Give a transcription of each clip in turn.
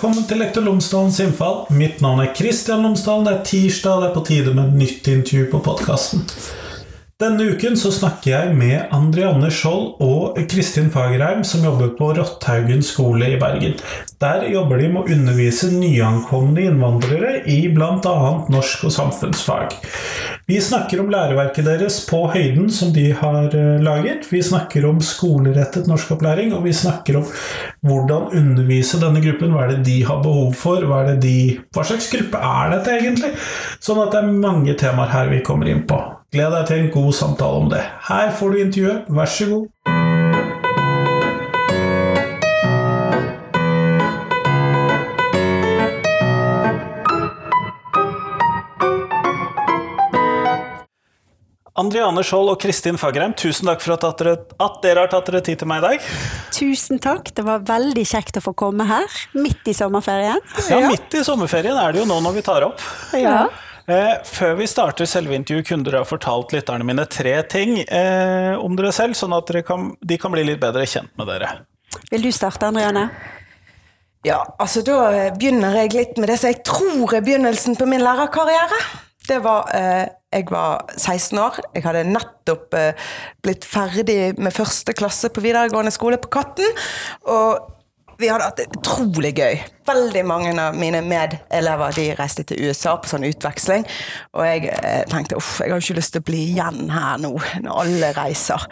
velkommen til Lektor Lomsdalens innfall. Mitt navn er Kristian Lomsdalen. Det er tirsdag, det er på tide med et nytt intervju på podkasten. Denne uken så snakker jeg med Andrianne Skjold og Kristin Fagerheim, som jobber på Rotthaugen skole i Bergen. Der jobber de med å undervise nyankomne innvandrere i bl.a. norsk og samfunnsfag. Vi snakker om læreverket deres på høyden som de har eh, laget. Vi snakker om skolerettet norskopplæring, og vi snakker om hvordan undervise denne gruppen. Hva er det de har behov for? Hva, de, hva slags gruppe er dette egentlig? Sånn at det er mange temaer her vi kommer inn på. Gled deg til en god samtale om det. Her får du intervjuet, vær så god. Andriane Skjold og Kristin Fagerheim, tusen takk for at dere, at dere, har tatt dere tid til meg i dag. Tusen takk, det var veldig kjekt å få komme her, midt i sommerferien. Ja, midt i sommerferien er det jo nå når vi tar opp. Ja. Eh, før vi starter selve intervjuet, kunne dere ha fortalt lytterne mine tre ting eh, om dere selv, sånn at kan, de kan bli litt bedre kjent med dere. Vil du starte, Andreane? Ja, altså da begynner jeg litt med det som jeg tror er begynnelsen på min lærerkarriere. Det var eh, Jeg var 16 år. Jeg hadde nettopp eh, blitt ferdig med første klasse på videregående skole på Katten. Og vi hadde hatt det utrolig gøy. Veldig mange av mine medelever de reiste til USA på sånn utveksling. Og jeg eh, tenkte uff, jeg har ikke lyst til å bli igjen her nå, når alle reiser.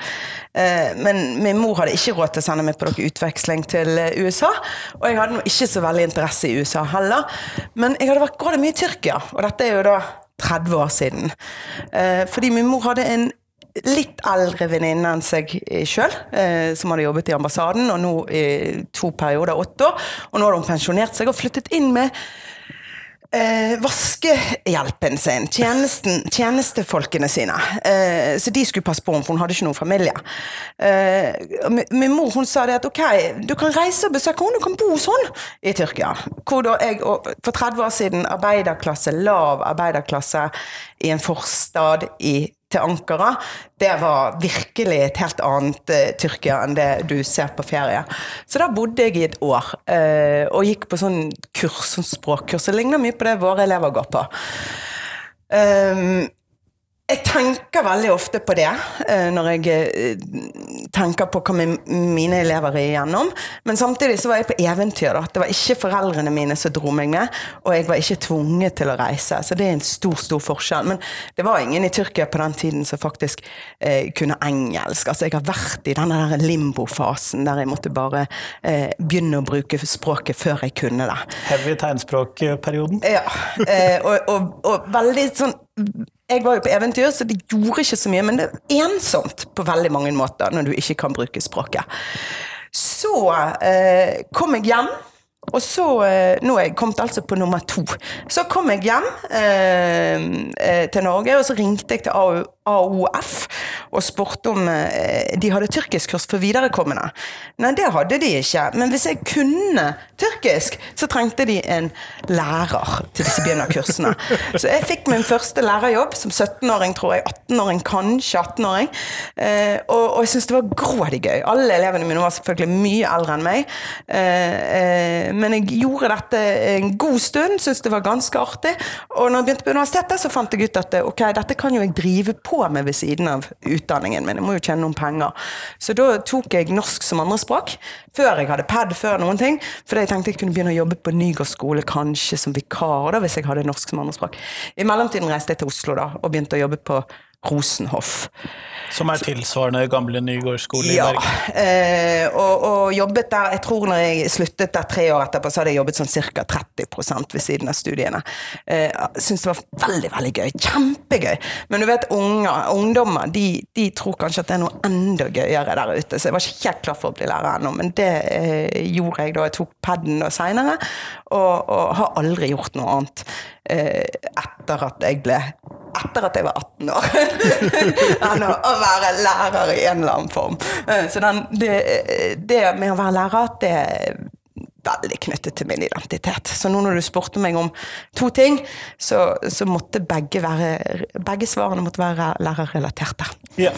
Eh, men min mor hadde ikke råd til å sende meg på noen utveksling til eh, USA. Og jeg hadde ikke så veldig interesse i USA heller. Men jeg hadde vært gått mye i Tyrkia, og dette er jo da 30 år siden. Eh, fordi min mor hadde en litt eldre venninne enn seg sjøl, eh, som hadde jobbet i ambassaden, og nå i to perioder, åtte år. Og nå hadde hun pensjonert seg og flyttet inn med eh, vaskehjelpen sin, tjenesten, tjenestefolkene sine. Eh, så de skulle passe på henne, for hun hadde ikke noen familie. Eh, min mor hun sa det at ok, du kan reise og besøke henne, du kan bo hos henne i Tyrkia. Hvor da jeg for 30 år siden arbeiderklasse, lav arbeiderklasse i en forstad i til Ankara, det var virkelig et helt annet uh, Tyrkia enn det du ser på ferie. Så da bodde jeg i et år, uh, og gikk på sånn kurs, sånn språkkurs. Det ligner mye på det våre elever går på. Um, jeg tenker veldig ofte på det uh, når jeg tenker på hva mine elever er igjennom. Men samtidig så var jeg på eventyr. da. Det var ikke foreldrene mine som dro meg med, og jeg var ikke tvunget til å reise. Så det er en stor, stor forskjell. Men det var ingen i Tyrkia på den tiden som faktisk eh, kunne engelsk. Altså jeg har vært i denne der limbo-fasen der jeg måtte bare eh, begynne å bruke språket før jeg kunne det. Heavy tegnspråkperioden? Ja. Eh, og, og, og veldig sånn jeg var jo på eventyr, så det gjorde ikke så mye, men det er ensomt på veldig mange måter når du ikke kan bruke språket. Så eh, kom jeg hjem. Og så, eh, Nå er jeg kommet altså på nummer to. Så kom jeg hjem eh, eh til Norge, og så ringte jeg til AU, AOF og spurte om eh, de hadde tyrkiskkurs for viderekommende. Nei, det hadde de ikke. Men hvis jeg kunne tyrkisk, så trengte de en lærer til disse begynnerkursene. Så jeg fikk min første lærerjobb som 17-åring, tror jeg. 18-åring, kanskje 18-åring. Eh, og, og, jeg syntes det var grådig gøy. Alle elevene mine var selvfølgelig mye eldre enn meg. Eh, men jeg gjorde dette en god stund, syntes det var ganske artig. Og når jeg begynte på universitetet, så fant jeg ut at ok, dette kan jo jeg drive på med ved siden av utdanningen min. Jeg må jo tjene noen penger. Så da tok jeg norsk som andrespråk, før jeg hadde pad, før noen ting. Fordi jeg tenkte jeg kunne begynne å jobbe på Nygård skole, kanskje som vikar, da, hvis jeg hadde norsk som andrespråk. I mellomtiden reiste jeg til Oslo da, og begynte å jobbe på Rosenhoff. Som er tilsvarende gamle Nygård skole ja, i Bergen? Eh, og, og, jobbet der Jeg tror når jeg sluttet der tre år etterpå, så hadde jeg jobbet sånn ca. 30% ved siden av studiene. Eh, Syns det var veldig, veldig gøy. Kjempegøy. Men du vet, unger, ungdommer de, de, tror kanskje at det er noe enda gøyere der ute, så jeg var ikke helt klar for å bli lærer ennå. Men det eh, gjorde jeg da jeg tok paden seinere, og, og har aldri gjort noe annet etter at jeg ble etter at jeg var 18 år, å, å, være lærer i en eller annen form. Eh, så den, det, det, med å være lærer, det veldig knyttet til min identitet. Så nå når du spurte meg om to ting, så, så måtte begge, være, begge svarene måtte være lærerrelaterte. Ja.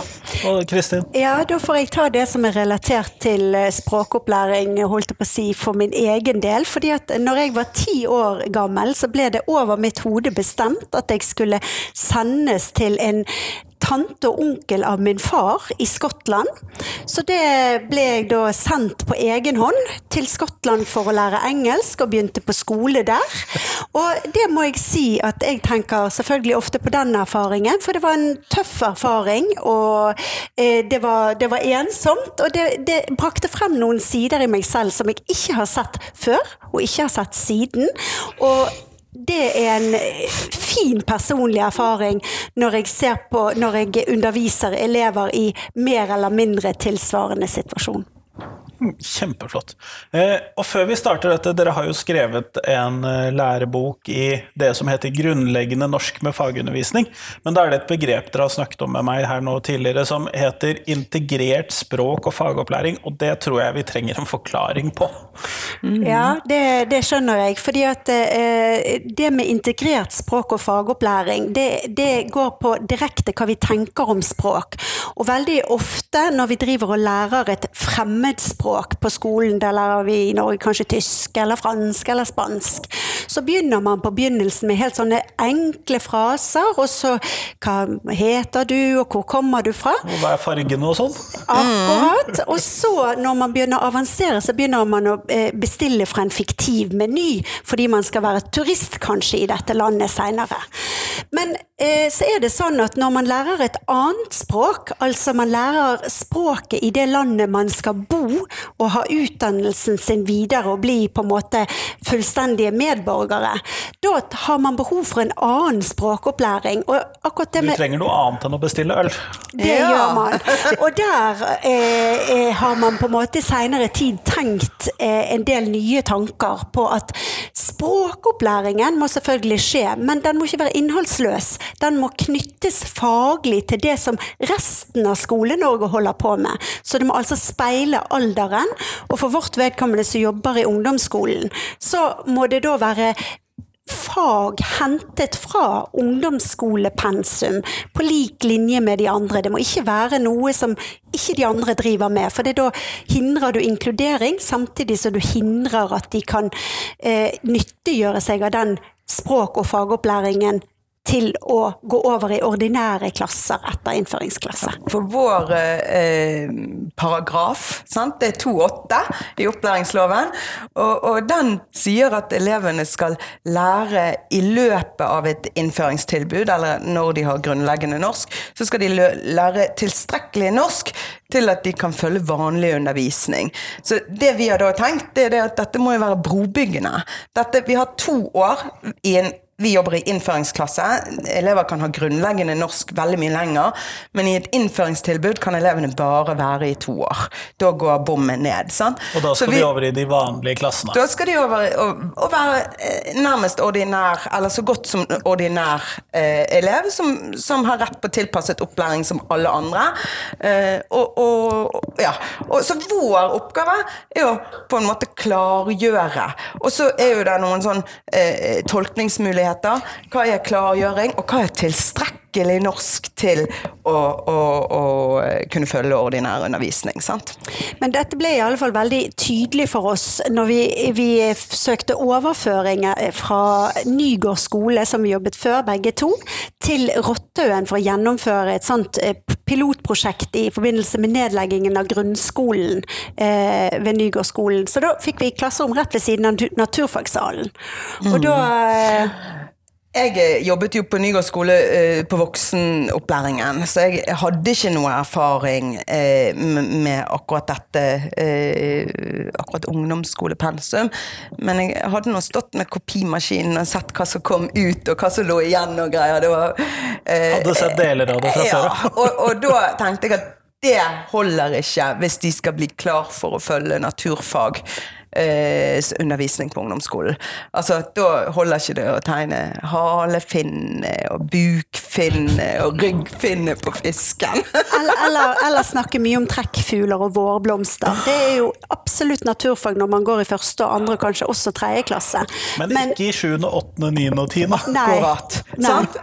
Og Kristin? Ja, da får jeg ta det som er relatert til eh, språkopplæring, holdt jeg på å si, for min egen del. fordi at når jeg var ti år gammel, så ble det over mitt hode bestemt at jeg skulle sendes til en tante og onkel av min far i Skottland. Så det ble jeg da sendt på egen hånd til Skottland for å lære engelsk, og begynte på skole der. Og det må jeg si at jeg tenker selvfølgelig ofte på den erfaringen, for det var en tøff erfaring, og eh, det, var, det, var, ensomt. Og det, det brakte frem noen sider i meg selv som jeg ikke har sett før, og ikke har sett siden. Og det er en fin personlig erfaring når jeg, ser på, når jeg underviser elever i mer eller mindre tilsvarende situasjon. Kjempeflott. Eh, og før vi starter dette, dere har jo skrevet en eh, lærebok i det som heter Grunnleggende norsk med fagundervisning. Men da er det et begrep dere har snakket om med meg her nå tidligere, som heter integrert språk og fagopplæring. Og det tror jeg vi trenger en forklaring på. Mm. Ja, det, det, skjønner jeg. fordi at eh, det med integrert språk og fagopplæring, det, det går på direkte hva vi tenker om språk. Og veldig ofte når vi driver og lærer et fremmedspråk, språk på skolen, der lærer vi i Norge kanskje tysk eller fransk eller spansk, så begynner man på begynnelsen med helt sånne enkle fraser, og så hva heter du, og hvor kommer du fra? Og hva er fargene og sånn? Akkurat. Og så, når man begynner å avansere, så begynner man å eh, bestille fra en fiktiv meny, fordi man skal være turist kanskje i dette landet seinere. Men så er det sånn at når man lærer et annet språk, altså man lærer språket i det landet man skal bo, og ha utdannelsen sin videre og bli på en måte fullstendige medborgere, da har man behov for en annen språkopplæring. Og det med du trenger noe annet enn å bestille øl. Det ja. gjør man. Og der eh, eh har man på en måte i seinere tid tenkt eh, en del nye tanker på at språkopplæringen må selvfølgelig skje, men den må ikke være innholdsløs. Den må knyttes faglig til det som resten av Skole-Norge holder på med. Så det må altså speile alderen, og for vårt vedkommende som jobber i ungdomsskolen, så må det da være fag hentet fra ungdomsskolepensum på lik linje med de andre. Det må ikke være noe som ikke de andre driver med, for da hindrer du inkludering, samtidig som du hindrer at de kan eh, nyttiggjøre seg av den språk- og fagopplæringen til å gå over i ordinære klasser etter innføringsklasse. For vår eh, paragraf, sant? det er 2-8 i opplæringsloven, og, og, den sier at elevene skal lære i løpet av et innføringstilbud, eller når de har grunnleggende norsk, så skal de lære tilstrekkelig norsk til at de kan følge vanlig undervisning. Så det vi har da tenkt, det er at dette må jo være brobyggende. Dette, vi har to år i en vi jobber i innføringsklasse. Elever kan ha grunnleggende norsk veldig mye lenger. Men i et innføringstilbud kan elevene bare være i to år. Da går bommen ned. Sant? Og da skal vi, de over i de vanlige klassene? Da skal de over og, være eh, nærmest ordinær, eller så godt som ordinær eh, elev, som, som, har rett på tilpasset opplæring som alle andre. Eh, og, og, ja. og, så vår oppgave er å på en måte klargjøre. Og så er jo det noen sånn eh, tolkningsmuligheter muligheter, hva er klargjøring, og hva er tilstrekkelig norsk til å, å, å kunne følge ordinær undervisning. Sant? Men dette ble i alle fall veldig tydelig for oss når vi, vi søkte overføringer fra Nygård skole, som vi jobbet før, begge to, til Rottøen for å gjennomføre et sånt eh, pilotprosjekt i forbindelse med nedleggingen av grunnskolen eh, ved Nygårdsskolen. Så da fikk vi klasserom rett ved siden av naturfagsalen. Og da eh, jeg eh, jobbet jo på Nygård skole uh, på voksenopplæringen, så jeg hadde ikke noe erfaring uh, med akkurat dette, akkurat ungdomsskolepensum. Men jeg hadde nå stått med kopimaskinen og sett hva som kom ut, og hva som lå igjen og greier. Det var, hadde sett deler av det fra før? Ja, og, og da tenkte jeg at det holder ikke hvis de skal bli klar for å følge naturfag eh, undervisning på ungdomsskolen. Altså, Da holder ikke det å tegne halefinne og bukfinne og ryggfinne på fisken. Eller, eller, eller snakke mye om trekkfugler og vårblomster. Det er jo absolutt naturfag når man går i første og andre, kanskje også tredje klasse. Men, ikke i sjuende, åttende, niende og tiende. Akkurat.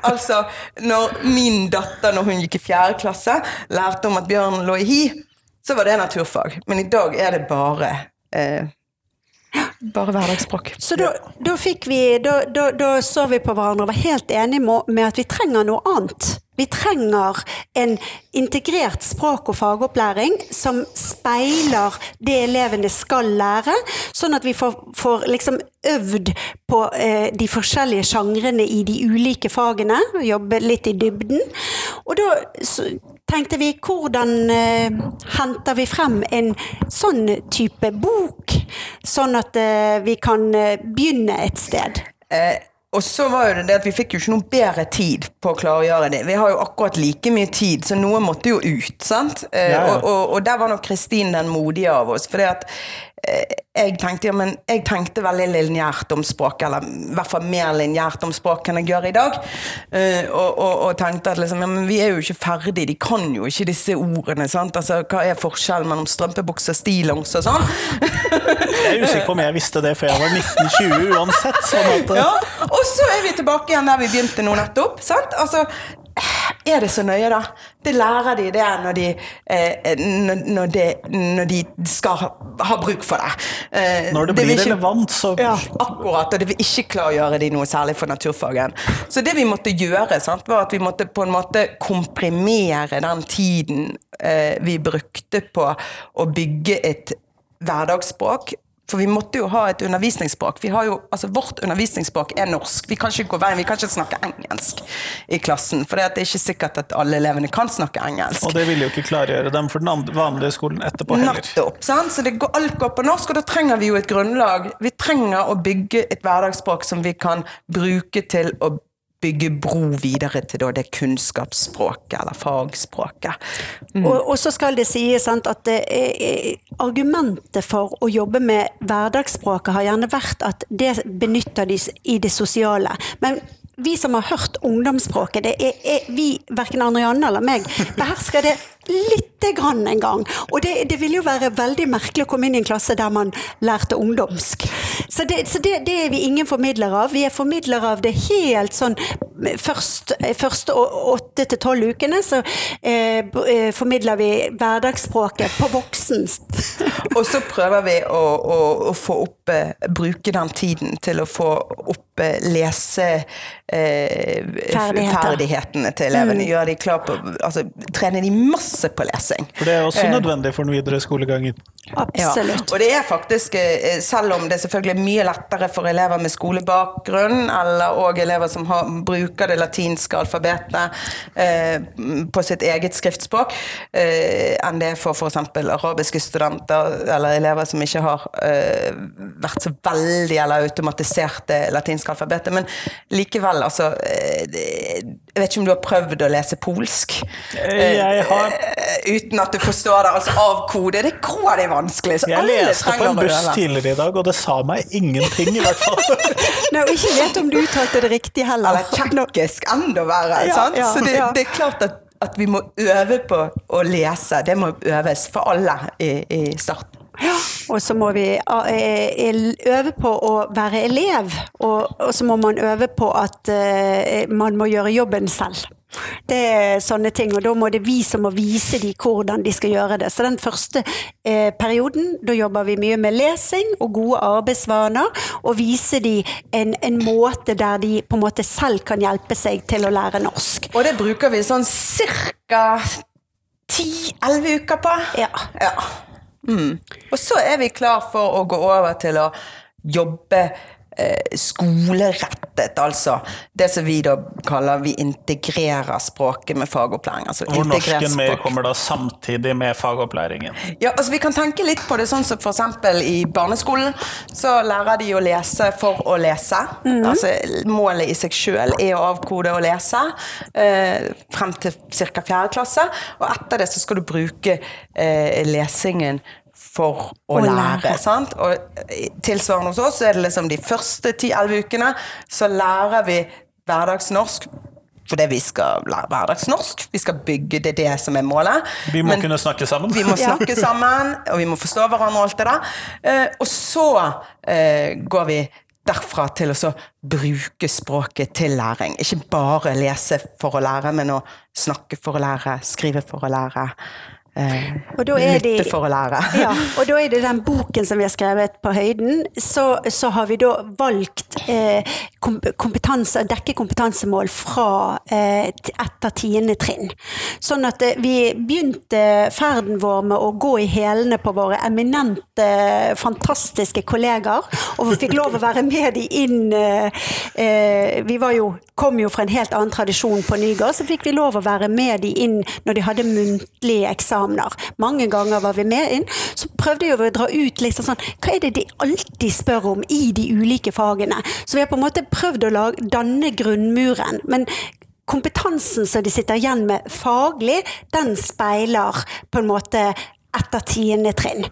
Altså, når min datter, når hun gikk i fjerde klasse, lærte om at bjørnen lå i hi, så var det naturfag. Men i dag er det bare eh, bare hverdagsspråk. Så da, da vi da, da så vi på hverandre og var helt enige med at vi trenger noe annet. Vi trenger en integrert språk- og fagopplæring som speiler det elevene skal lære, sånn at vi får, får liksom øvd på eh, de forskjellige sjangrene i de ulike fagene, jobbe litt i dybden. Og da tenkte vi hvordan eh, henter vi frem en sånn type bok, sånn at eh, vi kan eh, begynne et sted. Og så var jo det det at vi fikk jo ikke noe bedre tid på å klargjøre det. Vi har jo akkurat like mye tid, så noe måtte jo ut. sant? Eh, Ja, ja. Og, og, og der var nok Kristin den modige av oss. For det at jeg tenkte ja, men jeg tenkte veldig lineært om språk, eller i hvert fall mer lineært om språk enn jeg gjør i dag. Uh, og, og, og tenkte at liksom, ja, men vi er jo ikke ferdig, de kan jo ikke disse ordene. sant? Altså, Hva er forskjellen mellom strømpebukse og stillongs og sånn? Jeg er usikker på om jeg visste det før jeg var 1920 uansett. Sånn at, Ja, og så er vi tilbake igjen der vi begynte nå nettopp. Sant? Altså, er det så nøye, da? Det lærer de det når de, eh, når, de, når de skal ha, ha bruk for det. Eh, Når det blir blir ikke- relevant, så ja, akkurat, og det vil ikke klargjøre de noe særlig for naturfagen. Så det vi måtte gjøre, sant, var at vi måtte på en måte komprimere den tiden eh, vi brukte på å bygge et hverdagsspråk. For vi måtte jo ha et undervisningsspråk. Vi har jo, altså Vårt undervisningsspråk er norsk. Vi kan ikke gå veien, vi kan ikke snakke engelsk i klassen. For det er ikke sikkert at alle elevene kan snakke engelsk. Og det vil jo ikke klargjøre dem for den vanlige skolen etterpå heller. Nettopp. Sant? Så det går, alt går på norsk, og da trenger vi jo et grunnlag. Vi trenger å bygge et hverdagsspråk som vi kan bruke til å bygge bro videre til det kunnskapsspråket, eller fagspråket. Og, og så skal det sies sant, at det er, argumentet for å jobbe med hverdagsspråket har gjerne vært at det benytter de i det sosiale. Men vi som har hørt ungdomsspråket, det er, er vi, verken Arne Janne eller meg, behersker det lite grann en gang. Og det, det ville jo være veldig merkelig å komme inn i en klasse der man lærte ungdomsk. Så det, så det, det er vi ingen formidlere av. Vi er formidlere av det helt sånn først, første åtte til tolv ukene, så eh, eh, formidler vi hverdagsspråket på voksen. Og så prøver vi å, å, å få opp eh, Bruke den tiden til å få opp eh, lese eh, til elevene. Gjøre de klar på altså, Trene de masse på lesing. For det er også Eh. nødvendig for den videre skolegangen. Absolutt. Ja, og det er faktisk, eh, selv om det er selvfølgelig er mye lettere for elever med skolebakgrunn, eller òg elever som har, bruker det latinske alfabetet eh, på sitt eget skriftspråk, eh, enn det er for f.eks. arabiske studenter eller elever som ikke har eh, vært så veldig eller automatisert det latinske alfabetet. Men likevel, altså eh, det- Jeg vet ikke om du har prøvd å lese polsk? Jeg har Eh, uten at du forstår det. Altså avkode, det er det vanskelig. Så Jeg alle leste på en buss tidligere i dag, og det sa meg ingenting, i hvert fall. Nei, og ikke vet om du uttalte det riktig heller. Eller tsjekkisk, enda verre. Ja, sant? ja, så det, ja. det er klart at, at vi må øve på å lese. Det må øves for alle i, i starten. Og så må vi eh, øve på å være elev, og, og så må man øve på at eh, man må gjøre jobben selv. Det er sånne ting, og da må det vi som må vise dem hvordan de skal gjøre det. Så den første eh, perioden, da jobber vi mye med lesing og gode arbeidsvaner, og vise dem en, en måte der de på en måte selv kan hjelpe seg til å lære norsk. Og det bruker vi sånn ca. 10-11 uker på. Ja. Ja. Mm. Og så er vi klar for å gå over til å jobbe skolerettet, altså. Det som vi da kaller vi integrerer språket med fagopplæring. Altså Hvor norsken språk. kommer da samtidig med fagopplæringen. Ja, altså Vi kan tenke litt på det sånn som f.eks. i barneskolen. Så lærer de å lese for å lese. Altså Målet i seg sjøl er å avkode å lese eh, frem til ca. fjerde klasse. Og etter det så skal du bruke eh, lesingen for å Å lære. lære. sant? Og eh, tilsvarende hos oss er det liksom de første 10-11 ukene så lærer vi hverdagsnorsk fordi vi skal lære hverdagsnorsk. Vi skal bygge, det det som er målet. Vi må Men kunne snakke sammen. vi må snakke sammen, og vi må forstå hverandre og alt det der. Eh, og så eh, går vi derfra til å bruke språket til læring. Ikke bare lese for å lære, men å snakke for å lære, skrive for å lære. Eh, er de- for å lære. Ja, og da er det den boken som vi har skrevet på høyden, så, så har vi da valgt eh, kompetanse, dekke kompetansemål fra eh, etter tiende trinn. Sånn at eh, vi begynte ferden vår med å gå i hælene på våre eminente, fantastiske kollegaer, og vi fikk lov å være med de inn eh, eh, Vi var jo, kom jo fra en helt annen tradisjon på Nygård, så fikk vi lov å være med de inn når de hadde muntlige eksamener. Mange ganger var vi med inn. Så prøvde vi å dra ut liksom sånn Hva er det de alltid spør om i de ulike fagene? Så vi har på en måte prøvd å lage, danne grunnmuren. Men kompetansen som de sitter igjen med faglig, den speiler på en måte etter tiende trinn.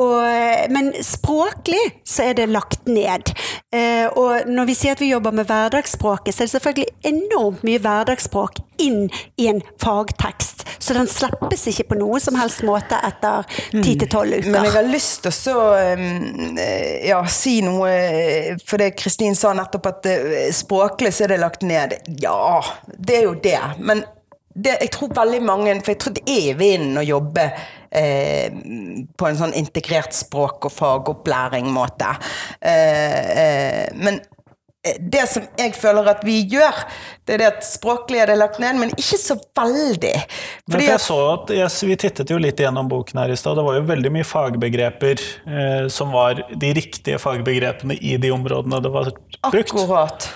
Og, men språklig så er det lagt ned. Eh, og når vi sier at vi jobber med hverdagsspråket, så er det selvfølgelig enormt mye hverdagsspråk inn i en fagtekst. Så den slippes ikke på noen som helst måte etter ti til tolv uker. Men jeg har lyst til å så, eh, ja, si noe eh, For det Kristin sa nettopp at eh, språklig så er det lagt ned. Ja, det er jo det. Men det, jeg tror veldig mange For jeg tror det er i vinden å jobbe eh, på en sånn integrert språk- og fagopplæring-måte. Eh, eh, men eh, det som jeg føler at vi gjør, det er det at språklige er det lagt ned, men ikke så veldig. Fordi for jeg så at yes, Vi tittet jo litt gjennom boken her i stad. Det var jo veldig mye fagbegreper eh, som var de riktige fagbegrepene i de områdene det var brukt. Akkurat.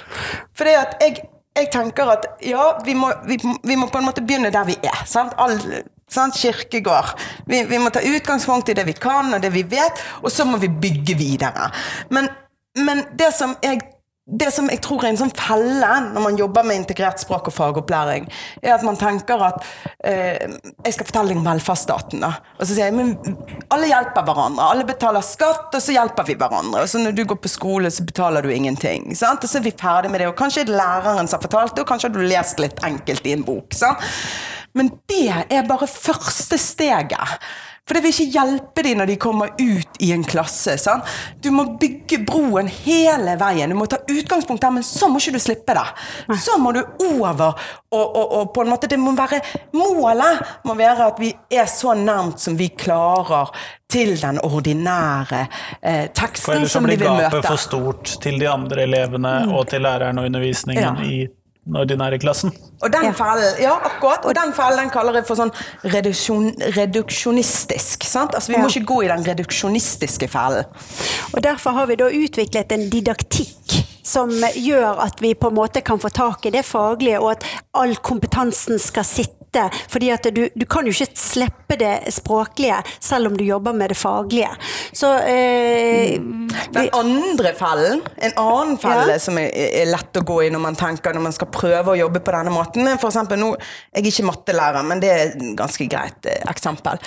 Fordi at jeg, jeg tenker at ja, vi må, vi, vi må på en måte begynne der vi er. Sant? All, sant? Kirkegård. Vi, vi må ta utgangspunkt i det vi kan og det vi vet, og så må vi bygge videre. Men, men det som jeg det som jeg tror er en sånn felle når man jobber med integrert språk og fagopplæring, er at man tenker at eh, Jeg skal fortelle deg om velferdsstaten. da. Og så sier jeg men alle hjelper hverandre. Alle betaler skatt, og så hjelper vi hverandre. Og så når du går på skole, så betaler du ingenting. Sant? Og så er vi ferdig med det. Og kanskje er det læreren som har fortalt det, og kanskje har du lest litt enkelt i en bok. Sant? Men det er bare første steget. For det vil ikke hjelpe dem når de kommer ut i en klasse. Sant? Du må bygge broen hele veien. Du må ta utgangspunkt der, men så må ikke du slippe det. Så må du over, og, og, og på en måte det må være Målet må være at vi er så nærmt som vi klarer til den ordinære eh, teksten som de blir vil gapet møte. for stort til de andre elevene og til læreren og undervisningen Ja. i den ordinære klassen. Og den Ja. fellen, ja, akkurat, og den fellen den kaller jeg for sånn reduksjon, reduksjonistisk. Sant? Altså, vi må Ja. ikke gå i den reduksjonistiske fellen. Og Derfor har vi da utviklet en didaktikk som gjør at vi på en måte kan få tak i det faglige, og at all kompetansen skal sitte. Fordi at du, du kan jo ikke slippe det språklige selv om du jobber med det faglige. Så eh, Den andre fellen, en annen felle Ja. som er, er lett å gå i når man tenker når man skal prøve å jobbe på denne måten, er for eksempel nå, Jeg er ikke mattelærer, men det er et ganske greit eh, eksempel.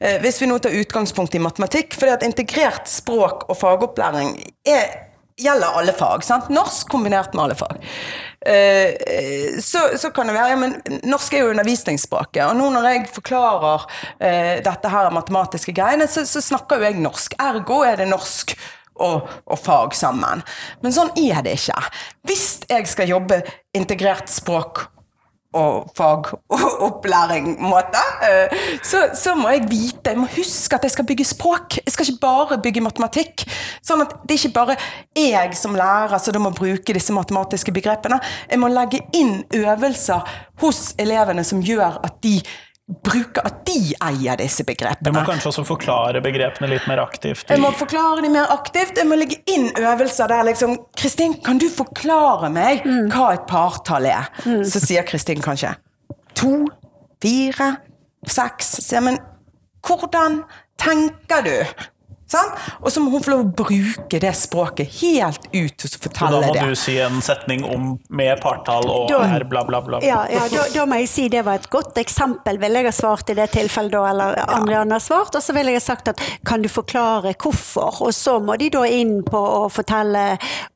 Eh, hvis vi nå tar utgangspunkt i matematikk, fordi at integrert språk og fagopplæring er, gjelder alle fag. sant? Norsk kombinert med alle fag. Eh, så, så kan det være ja, men Norsk er jo undervisningsspråket, og nå når jeg forklarer eh, dette her matematiske greiene, så, så snakker jo jeg norsk. Ergo er det norsk og, og fag sammen. Men sånn er det ikke. Hvis jeg skal jobbe integrert språk og fagopplæring-måte, eh, så, så må jeg vite, jeg må huske at jeg skal bygge språk. Jeg skal ikke bare bygge matematikk. Sånn at det er ikke bare jeg som lærer som da må bruke disse matematiske begrepene. Jeg må legge inn øvelser hos elevene som gjør at de bruker at de eier disse begrepene. Du må kanskje også forklare begrepene litt mer aktivt. Jeg må forklare dem mer aktivt. Jeg må legge inn øvelser der liksom Kristin, kan du forklare meg hva et partall er? Så sier Kristin kanskje to, fire, seks. Så, sier men hvordan tenker du? Sant? Og så må hun få lov å bruke det språket helt ut og fortelle Så da må det. du si en setning om med partall og Da- er bla, bla, bla. Ja, ja da, da må jeg si det var et godt eksempel, ville jeg ha svart i det tilfellet da, eller Andrianne har svart. Og så ville jeg ha sagt at kan du forklare hvorfor? Og så må de da inn på å fortelle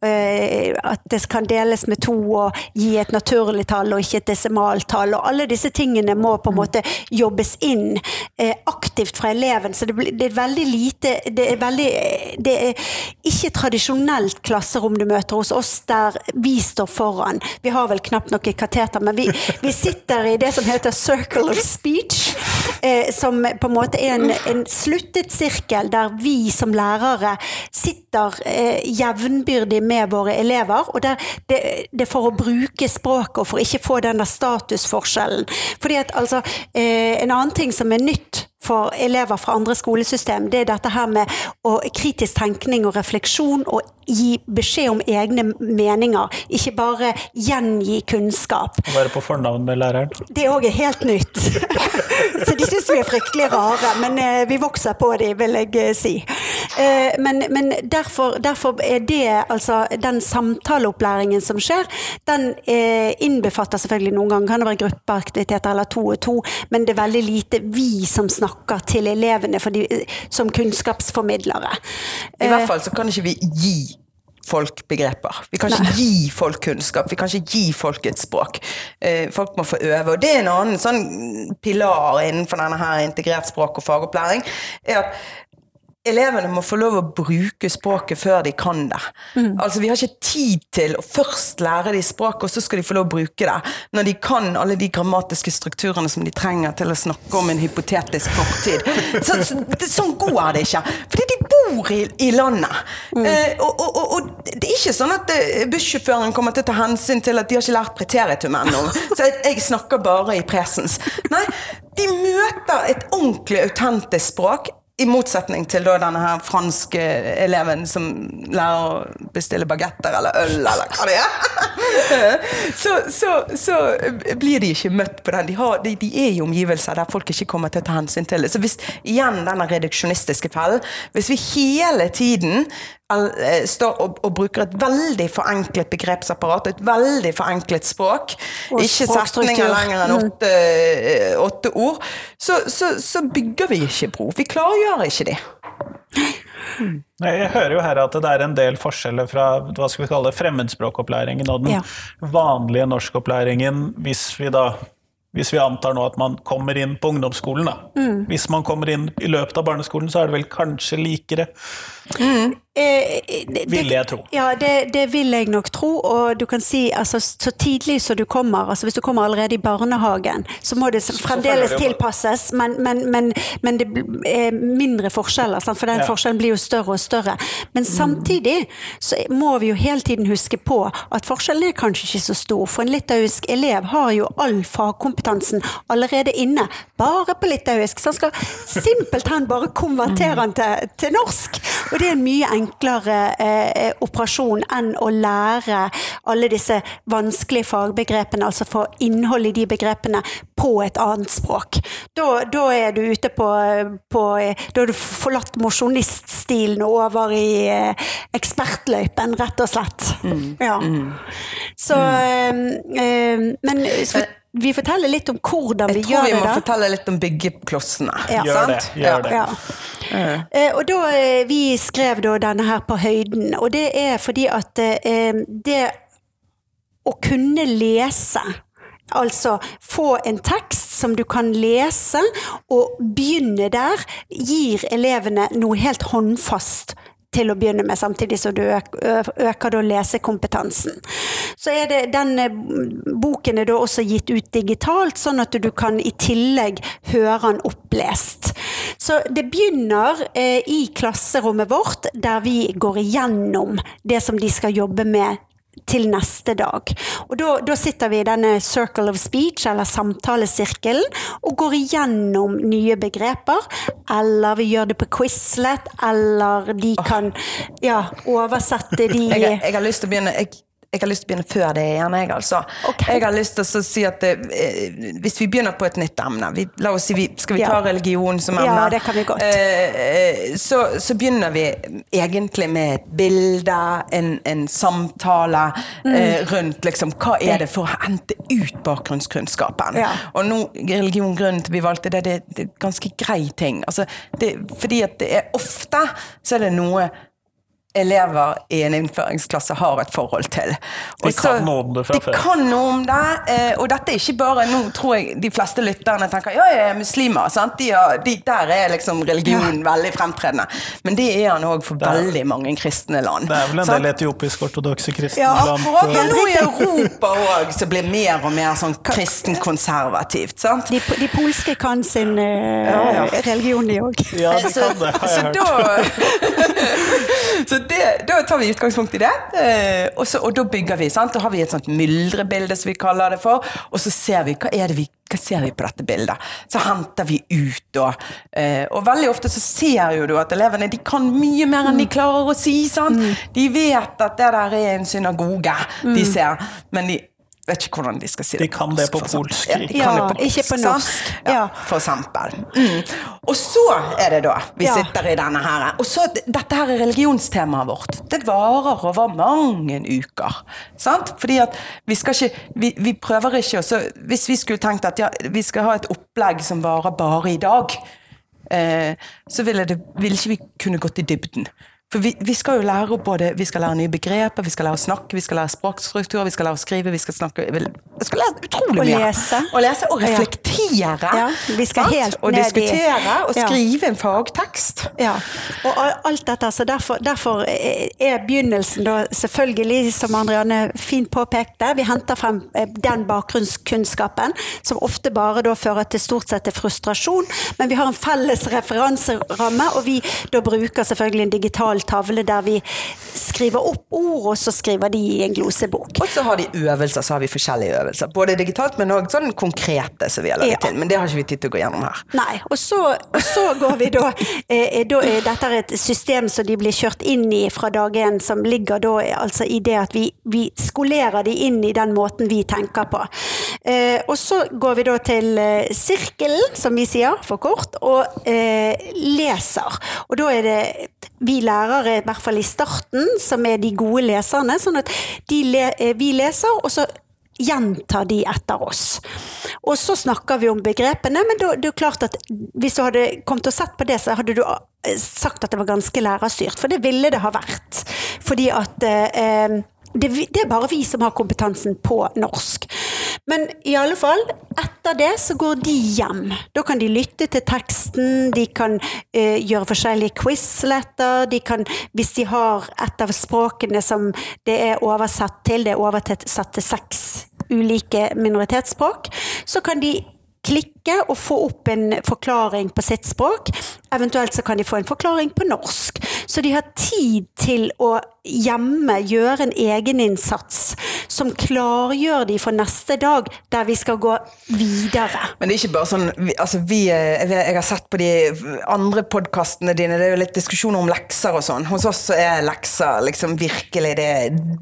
øh, at det kan deles med to og gi et naturlig tall og ikke et desimaltall. Og alle disse tingene må på en måte jobbes inn øh, aktivt fra eleven. Så det, blir- det er veldig lite Det er veldig Det er ikke tradisjonelt klasserom du møter hos oss der vi står foran. Vi har vel knapt noe et kateter, men vi, vi sitter i det som heter circle of speech. Eh, som på en måte er en, en sluttet sirkel der vi som lærere sitter eh, jevnbyrdig med våre elever. Og der, det, det er for å bruke språket og for ikke få denne statusforskjellen. Fordi at altså, eh, En annen ting som er nytt for elever fra andre skolesystem, det er dette her med å, kritisk tenkning og refleksjon og gi beskjed om egne meninger, ikke bare gjengi kunnskap. Å være på fornavn med læreren. Det òg er helt nytt. Så de syns vi er fryktelig rare, men eh, vi vokser på de, vil jeg eh, si. Eh, men men derfor, derfor er det altså Den samtaleopplæringen som skjer, den eh, innbefatter selvfølgelig noen ganger kan det være gruppeaktiviteter eller to og to, men det er veldig lite vi som snakker til elevene de, som kunnskapsformidlere. I hvert fall så kan ikke vi gi folk begreper. Vi kan ikke gi folk kunnskap. Vi kan ikke gi folk et språk. Eh, folk må få øve. Og det er en annen sånn pilar innenfor denne her integrert språk og fagopplæring. er at Elevene må få lov å bruke språket før de kan det. Altså Vi har ikke tid til å først lære de språket, og så skal de få lov å bruke det. Når de kan alle de grammatiske strukturene som de trenger til å snakke om en hypotetisk fortid. Så, så, det, sånn går det ikke. Fordi de bor i, i landet. Eh, og, og, og, og det er ikke sånn at eh, bussjåføren kommer til å ta hensyn til at de har ikke lært preteritum ennå. Så jeg, jeg snakker bare i presens. Nei, de møter et ordentlig autentisk språk. I motsetning til denne her franske eleven som lærer å bestille bagetter eller øl, eller hva det er. Så, så, så blir de ikke møtt på den. De, har, de, de er i omgivelser der folk ikke kommer til å ta hensyn til det. Så hvis, igjen denne reduksjonistiske fellen. Hvis vi hele tiden står og, og bruker et veldig forenklet begrepsapparat, et veldig forenklet språk, Og ikke setninger lenger enn åtte, eh, åtte ord, så, så, så bygger vi ikke bro. Vi klargjør ikke de. Nei, Jeg hører jo her at det er en del forskjeller fra hva skal vi kalle det, fremmedspråkopplæringen og den Ja. vanlige norskopplæringen, hvis vi da hvis vi antar nå at man kommer inn på ungdomsskolen, da. Mm. Hvis man kommer inn i løpet av barneskolen, så er det vel kanskje likere, Eh, det- vil jeg tro. Ja, det, det vil jeg nok tro. Og du kan si altså, så tidlig som du kommer, altså hvis du kommer allerede i barnehagen, så må det fremdeles tilpasses, men, men, men, men det er mindre forskjeller, sant? for den Ja. forskjellen blir jo større og større. Men samtidig så må vi jo hele tiden huske på at forskjellen er kanskje ikke så stor, for en litauisk elev har jo all fagkompetansen allerede inne, bare på litauisk, så han skal simpelthen bare konvertere den til, til norsk. Og det er mye enklere eh, operasjon enn å lære alle disse vanskelige fagbegrepene, altså få innhold i de begrepene på et annet språk. Da, da er du ute på, på Da har du forlatt mosjoniststilen og over i eh, ekspertløypen, rett og slett. Ja. Så eh, eh, Men så, vi forteller litt om hvordan vi gjør det. Jeg tror vi må da. fortelle litt om byggeklossene. Ja. Gjør det, sant? gjør det. Ja. Eh, og da, eh, Vi skrev da denne her på høyden, og det er fordi at eh, det å kunne lese Altså få en tekst som du kan lese, og begynne der, gir elevene noe helt håndfast til å begynne med, samtidig som du øker da lesekompetansen. Så er det, den eh, boken er da også gitt ut digitalt, sånn at du kan i tillegg høre den opplest. Så det begynner eh, i klasserommet vårt, der vi går igjennom det som de skal jobbe med til neste dag. Og da, da sitter vi i denne circle of speech, eller samtalesirkelen, og går igjennom nye begreper. Eller vi gjør det på Quizlet, eller de kan ja, oversette de Jeg, jeg har lyst til å begynne jeg, jeg har lyst til å begynne før det igjen. Jeg, altså. Okay. jeg har lyst til å si at det, hvis vi begynner på et nytt emne vi, La oss si vi, Skal vi Ja. ta religion som emne? Ja, det kan vi godt. Eh, eh, så, så begynner vi egentlig med et bilde, en, en samtale Mm. eh, rundt liksom, hva er det for å hente ut bakgrunnskunnskapen. Ja. Og nå, religion, grunnen til vi valgte det, det, det er ganske grei ting. Altså, det, fordi at det er ofte så er det noe elever i en innføringsklasse har et forhold til. Og De kan noe om det fra de før. kan noe om det, eh, og dette er ikke bare Nå tror jeg de fleste lytterne tenker ja, jeg er muslimer. Sant? De har, de, der er liksom religion veldig fremtredende. Men det er han òg for er- veldig mange kristne land. Det er vel en del etiopisk-ortodokse kristne Ja, land. eh, Men nå i Europa òg, så blir mer og mer sånn kristen-konservativt. sant? De, de polske kan sin uh, Ja, ja. religion, de òg. Ja, de kan det, har så jeg hørt. da Så det, da tar vi utgangspunkt i det, eh, og, så, og da bygger vi. sant? Da har vi et sånt myldrebilde, som vi kaller det for, og så ser vi hva er det vi hva ser vi på dette bildet? Så henter vi ut, da. Eh, og veldig ofte så ser jo du at elevene de kan mye mer enn de klarer å si. sant? De vet at det der er en synagoge de ser, men de vet ikke hvordan de skal si det De kan det på polsk, Ja, de Ja, på ikke på norsk. Ja, Ja. for eksempel. Mm. Og så er det da vi Ja. sitter i denne her. Og så, dette her er religionstemaet vårt. Det varer over mange uker. Sant? Fordi at vi skal ikke Vi, vi prøver ikke å Hvis vi skulle tenkt at ja, vi skal ha et opplegg som varer bare i dag, eh, så ville, det, ville ikke vi kunne gått i dybden. For vi, vi skal jo lære opp både Vi skal lære nye begreper, vi skal lære å snakke, vi skal lære språkstruktur, vi skal lære å skrive, vi skal snakke Vi skal lære utrolig Og mye. lese. Og lese og reflektere. Ja, vi skal helt og ned i- diskutere og Ja. skrive en fagtekst. Ja, og alt dette, så derfor, derfor er begynnelsen da selvfølgelig, som Andrianne fint påpekte, vi henter frem eh, den bakgrunnskunnskapen, som ofte bare da fører til stort sett til frustrasjon, men vi har en felles referanseramme, og vi da bruker selvfølgelig en digital tavle der vi skriver opp ord, og så skriver de i en glosebok. Og så har de øvelser, så har vi forskjellige øvelser. Både digitalt, men òg sånn konkrete som vi har laget Ja. til. Men det har ikke vi tid til å gå gjennom her. Nei, og så, og så går vi da, eh, da er Dette er et system som de blir kjørt inn i fra dag én, som ligger da altså i det at vi, vi skolerer de inn i den måten vi tenker på. Eh, og så går vi da til eh, sirkelen, som vi sier for kort, og eh, leser. Og da er det vi lærere, i hvert fall i starten, som er de gode leserne, sånn at le, eh, vi leser, og så gjentar de etter oss. Og så snakker vi om begrepene, men da, det er klart at hvis du hadde kommet og sett på det, så hadde du eh, sagt at det var ganske lærerstyrt, for det ville det ha vært. Fordi at eh, det, det er bare vi som har kompetansen på norsk. Men i alle fall, etter det så går de hjem. Da kan de lytte til teksten, de kan eh, gjøre forskjellige quizletter, de kan, hvis de har et av språkene som det er oversatt til, det er oversatt til seks ulike minoritetsspråk, så kan de klikke og få opp en forklaring på sitt språk. Eventuelt så kan de få en forklaring på norsk. Så de har tid til å hjemme gjøre en egeninnsats som klargjør de for neste dag, der vi skal gå videre. Men det er ikke bare sånn altså vi, eh, jeg, har sett på de andre podkastene dine, det er jo litt diskusjoner om lekser og sånn. Hos oss er lekser liksom virkelig det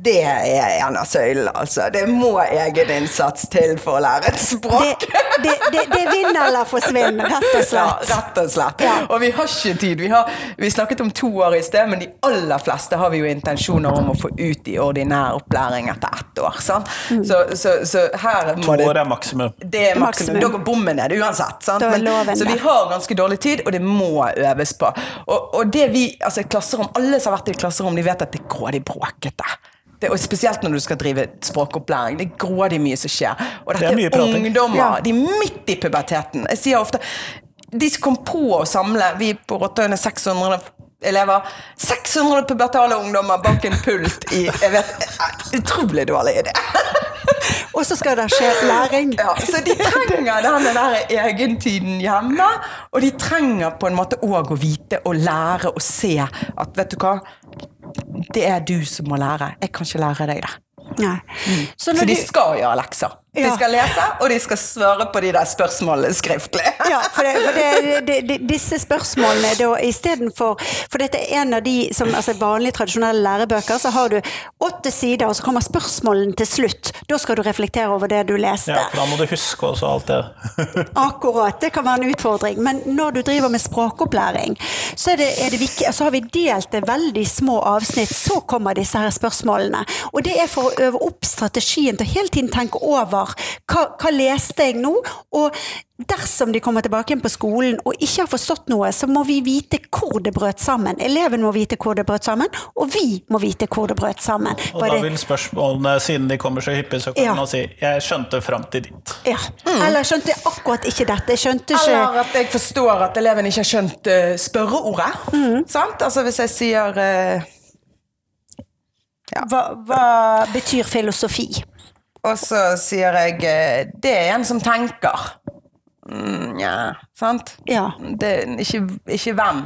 Det er en av søylene, altså. Det må egeninnsats til for å lære et språk. det, det, det vinner eller forsvinner, rett og Ja, rett og slett. Ja. Og vi har ikke tid. Vi, har, vi snakket om to år i sted, men de aller fleste har vi jo intensjoner om å få ut i ordinær opplæring etter ett år. Sant? Mm. Så, så, så her må det år er maksimum. det er maksimum. Da går bommen ned uansett. Sant? Men, så vi har ganske dårlig tid, og det må øves på. Og, og det vi, altså klasserom, Alle som har vært i klasserom, de vet at det er grådig bråkete. Det, og Spesielt når du skal drive språkopplæring. Det er grådig mye som skjer. Og Det dette er er ungdommer. Ja. De er midt i puberteten. Jeg sier ofte De som kom på å samle Vi på Rottøyene 600 elever. 600 pubertale ungdommer bak en pult i jeg vet, Utrolig dårlig idé. Og så skal det skje læring. Ja, så de trenger denne der egentiden hjemme, og de trenger på en måte òg å vite og lære og se at vet du hva, det er du som må lære. Jeg kan ikke lære deg det. Så når de skal gjøre lekser. De skal lese, og de skal svare på de der spørsmålene skriftlig. Ja, for, det, for det, det, disse spørsmålene da istedenfor For dette er en av de som altså vanlige, tradisjonelle lærebøker, så har du åtte sider, og så kommer spørsmålene til slutt. Da skal du reflektere over det du leste. Ja, for da må du huske også alt det. Akkurat, det kan være en utfordring. Men når du driver med språkopplæring, så, er det, er det viktig, så har vi delt det veldig små avsnitt. Så kommer disse her spørsmålene. Og det er for å øve opp strategien til å hele tiden tenke over hva, hva leste jeg nå? Og dersom de kommer tilbake igjen på skolen og ikke har forstått noe, så må vi vite hvor det brøt sammen. Eleven må vite hvor det brøt sammen, og vi må vite hvor det brøt sammen. Og da vil spørsmålene, siden de kommer så hyppig, så kan Ja. man si 'jeg skjønte fram til dit'. ja. Eller skjønte jeg akkurat ikke dette. Jeg skjønte ikke Eller at jeg forstår at eleven ikke har skjønt uh, spørreordet. Sant? Altså hvis jeg sier eh, hva, hva betyr filosofi? Og så sier jeg eh, Det er en som tenker. Mm, ja, sant? Ja. Det, ikke, ikke hvem.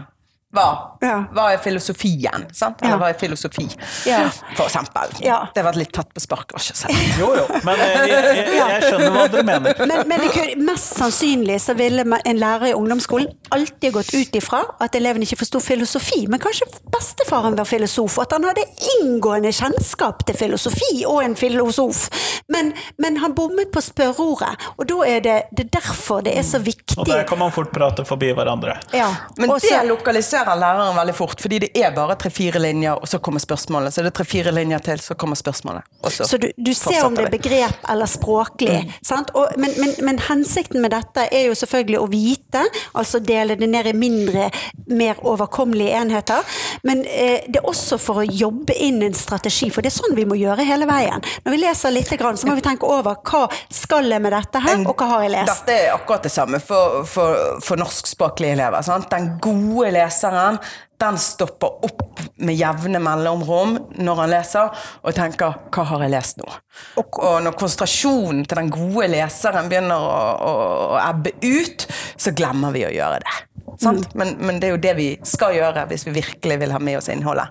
Hva? Ja. Hva er filosofien? Sant? Eller Ja. hva er filosofi? Ja. For eksempel. Ja. Det var litt tatt på sparket. ikke sant? Jo, jo, men eh, jeg, jeg, jeg skjønner hva dere mener. Men, men det kunne, mest sannsynlig så ville en lærer i ungdomsskolen alltid gått ut ifra at eleven ikke forsto filosofi. Men kanskje bestefaren var filosof, og at han hadde inngående kjennskap til filosofi og en filosof. Men, men han bommet på spørreordet, og da er det, det er derfor det er så viktig. Og der kan man fort prate forbi hverandre. Ja. Men Også, det lokaliserer læreren veldig fort, fordi det er bare tre-fire linjer, og så kommer spørsmålet. Så det er tre-fire linjer til, så kommer spørsmålet. Så, Så du, du ser om det er begrep eller språklig. Sant? Og, men, men, men hensikten med dette er jo selvfølgelig å vite, altså dele det ned i mindre, mer overkommelige enheter. Men eh, det er også for å jobbe inn en strategi, for det er sånn vi må gjøre hele veien. Når vi leser litt, grann, så må vi tenke over hva skal jeg med dette her, og hva har jeg lest. Dette er akkurat det samme for, for, for norskspråklige elever. Sant? Den gode leseren den stopper opp med jevne mellomrom når han leser, og tenker 'hva har jeg lest nå?' Og, når konsentrasjonen til den gode leseren begynner å, å, å ebbe ut, så glemmer vi å gjøre det. Sant? Men, men det er jo det vi skal gjøre hvis vi virkelig vil ha med oss innholdet.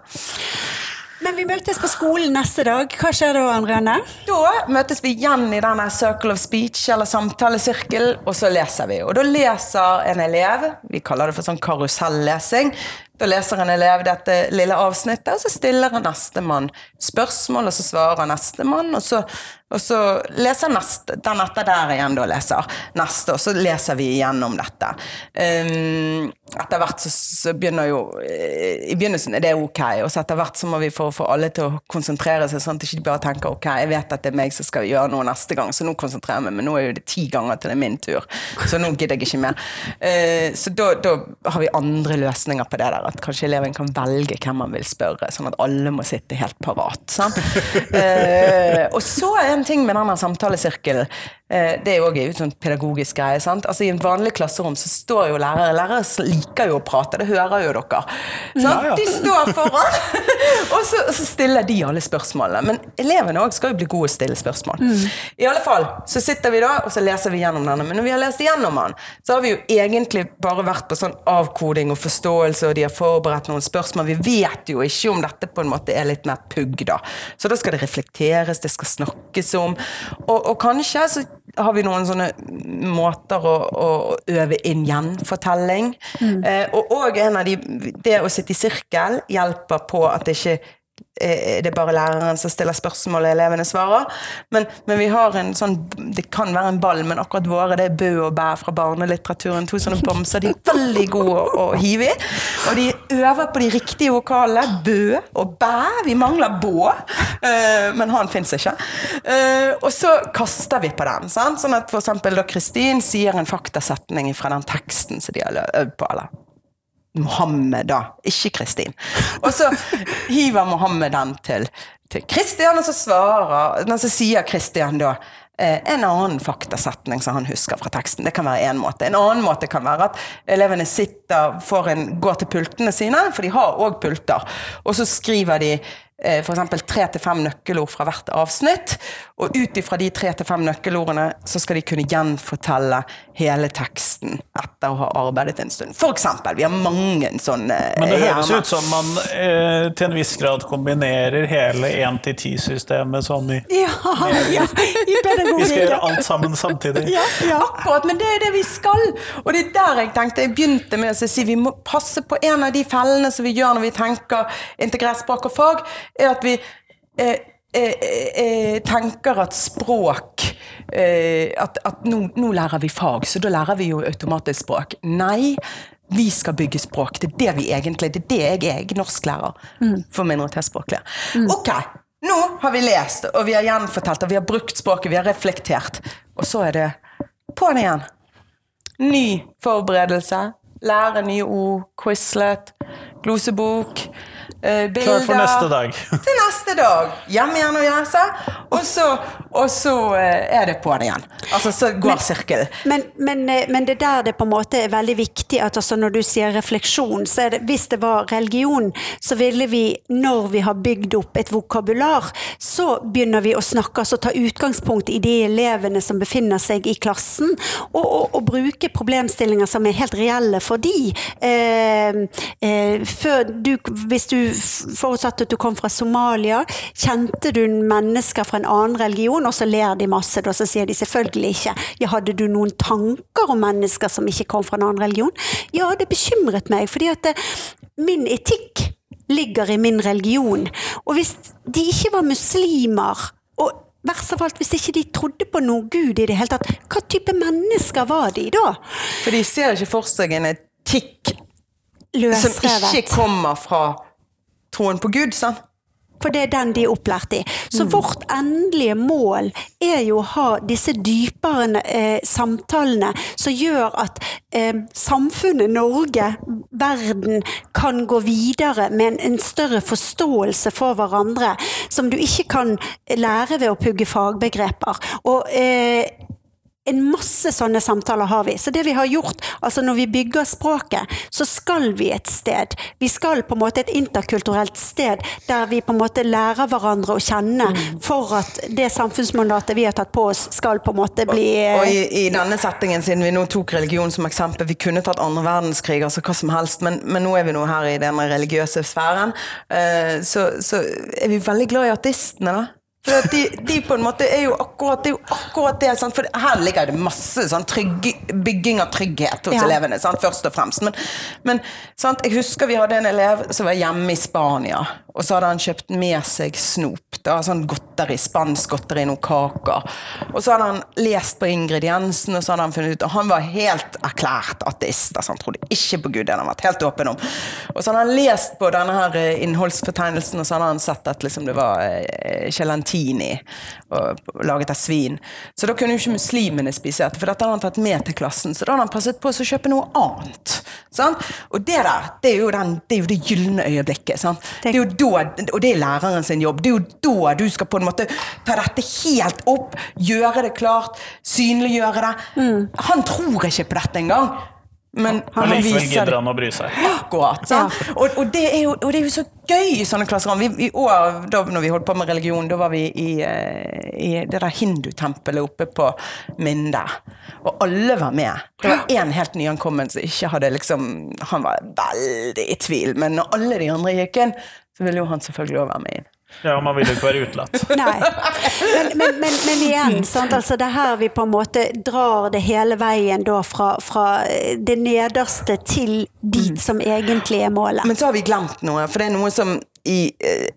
Men vi møtes på skolen neste dag. Hva skjer da, Andreane? Da møtes vi igjen i denne circle of speech, eller samtalesirkel, og så leser vi. Og da leser en elev, vi kaller det for sånn karusellesing, da leser en elev dette lille avsnittet, og så stiller nestemann spørsmål, og så svarer nestemann, og så, og så leser neste, den etter der igjen da leser neste, og så leser vi igjennom dette. Um, etter hvert så, så begynner jo eh, I begynnelsen er det ok, og så etter hvert så må vi få, få alle til å konsentrere seg, sånn at de ikke bare tenker ok, jeg vet at det er meg som skal gjøre noe neste gang, så nå konsentrerer jeg meg, men nå er jo det ti ganger til det er min tur, så nå gidder jeg ikke mer. Uh, så da, da har vi andre løsninger på det der, at kanskje eleven kan velge hvem man vil spørre, sånn at alle må sitte helt parat. Sant? Uh, og så er en ting med denne samtalesirkelen, det er jo også en sånn pedagogisk greie. Sant? Altså I en vanlig klasserom så står jo lærere Lærere liker jo å prate, det hører jo dere. Sant? Ja, ja. De står foran, og så, så stiller de alle spørsmålene. Men elevene òg skal jo bli gode å stille spørsmål. I alle fall så sitter vi da, og så leser vi gjennom denne. Men når vi har lest gjennom den, så har vi jo egentlig bare vært på sånn avkoding og forståelse, og de har forberedt noen spørsmål. Vi vet jo ikke om dette på en måte er litt mer pugg, da. Så da skal det reflekteres, det skal snakkes om. Og, og kanskje så har vi noen sånne måter å, å øve inn gjenfortelling. Eh, og òg en av de Det å sitte i sirkel hjelper på at det ikke eh, det er bare læreren som stiller spørsmål, og elevene svarer. Men, men vi har en sånn Det kan være en ball, men akkurat våre det er bø og bæ fra barnelitteraturen. To sånne bamser. De er veldig gode å, å hive i. Og de øver på de riktige vokalene. Bø og bæ. Vi mangler bå, uh, men han fins ikke. Uh, og så kaster vi på den. Sant? Sånn at for eksempel da Kristin sier en faktasetning fra den teksten som de har øvd på. eller Mohammed, da. Ikke Kristin. Og så hiver Mohammed den til, til Kristian, og så svarer Men så sier Kristian da eh, en annen faktasetning som han husker fra teksten. Det kan være én måte. En annen måte kan være at elevene sitter, en, går til pultene sine, for de har òg pulter, og så skriver de eh, f.eks. tre til fem nøkkelord fra hvert avsnitt. Og ut ifra de tre til fem nøkkelordene så skal de kunne gjenfortelle hele teksten etter å ha arbeidet en stund. For eksempel. Vi har mange sånne Men det høres ut som man eh, til en viss grad kombinerer hele 1-10-systemet sånn i Ja, ja, i Vi skal gjøre alt sammen samtidig. Ja, ja. Akkurat, men det er det vi skal. Og det er der jeg tenkte jeg begynte med å si vi må passe på en av de fellene som vi gjør når vi tenker integrert språk og fag, er at vi eh, eh, eh, tenker at språk eh, At, at nå, nå lærer vi fag, så da lærer vi jo automatisk språk. Nei. Vi skal bygge språk. Det er det vi egentlig Det er det jeg er. norsklærer mm. for minoritetsspråklige. Ok, nå har vi lest, og vi har gjenfortalt, og vi har brukt språket, vi har reflektert. Og så er det på'n igjen. Ny forberedelse. Lære nye ord. Quizlet. Glosebok. Eh, bilder. Klar for neste dag. Til neste dag. Hjem igjen og lese. Og så, og så eh, er det på'n igjen. Altså, så går sirkelen. Men, men, eh, men det der det på en måte er veldig viktig at altså når du sier refleksjon, så er det hvis det var religion, så ville vi, når vi har bygd opp et vokabular, så begynner vi å snakke, altså ta utgangspunkt i de elevene som befinner seg i klassen, og, og, og bruke problemstillinger som er helt reelle for de. Eh, eh, før du, hvis du f- forutsatte at du kom fra Somalia, kjente du mennesker fra en annen religion, og så ler de masse, og så sier de selvfølgelig ikke. Ja, hadde du noen tanker om mennesker som ikke kom fra en annen religion? Ja, det bekymret meg, fordi at det, min etikk ligger i min religion. Og hvis de ikke var muslimer, og verst av alt hvis ikke de trodde på noe Gud i det hele tatt, hva type mennesker var de da? For de ser ikke for seg en etikk som ikke kommer fra troen på Gud. sant? For det er den de er opplært i. Så vårt endelige mål er jo å ha disse dypere eh, samtalene som gjør at eh, samfunnet Norge, verden, kan gå videre med en, en større forståelse for hverandre, som du ikke kan lære ved å pugge fagbegreper. Og eh, en masse sånne samtaler har vi. Så det vi har gjort, altså når vi bygger språket, så skal vi et sted. Vi skal på en måte et interkulturelt sted der vi på en måte lærer hverandre å kjenne for at det samfunnsmandatet vi har tatt på oss, skal på en måte bli Og og i, i denne settingen, siden vi nå tok religion som eksempel, vi kunne tatt andre verdenskrig, altså hva som helst, men, men nå er vi nå her i denne religiøse sfæren, eh, så, så er vi veldig glad i artistene, da. De, de på en måte er jo akkurat det, er jo akkurat det sant? For her ligger det masse sånn, trygg, bygging av trygghet hos Ja. elevene, sant? først og fremst. Men, men jeg husker vi hadde en elev som var hjemme i Spania, og så hadde han kjøpt med seg snop. Da, sånn godteri, spansk godteri, noen kaker. Og så hadde han lest på ingrediensene, og så hadde han funnet ut Og han var helt erklært ateist. Altså, han trodde ikke på Gud, det hadde han vært helt åpen om. Og så hadde han lest på denne her eh, innholdsfortegnelsen, og så hadde han sett at liksom, det var eh, gelantini og, og laget av svin. Så da kunne jo ikke muslimene spise dette, for dette hadde han tatt med til klassen. Så da hadde han passet på å kjøpe noe annet. Sant? Og det der, det er jo, den, det, er jo det gylne øyeblikket. Sant? Det er jo da, og det er læreren sin jobb. Det er jo da du skal på en måte ta dette helt opp, gjøre det klart, synliggjøre det. Han tror ikke på dette engang. Men han likevel viser gidder han å bry seg. akkurat. Ja. Og, og, det er jo, og det er jo så gøy i sånne klasserom. Vi, I år, da når vi holdt på med religion, da var vi i, eh, i det der hindutempelet oppe på Minde. Og alle var med. Det var én helt nyankommen som ikke hadde liksom Han var veldig i tvil, men når alle de andre gikk inn, så ville jo han selvfølgelig òg være med inn. Ja, Man vil jo ikke være utelatt. Nei. Men, men, men, men igjen, sant? Altså, det er her vi på en måte drar det hele veien da fra, fra det nederste til dit som egentlig er målet. Men så har vi glemt noe, for det er noe som i eh,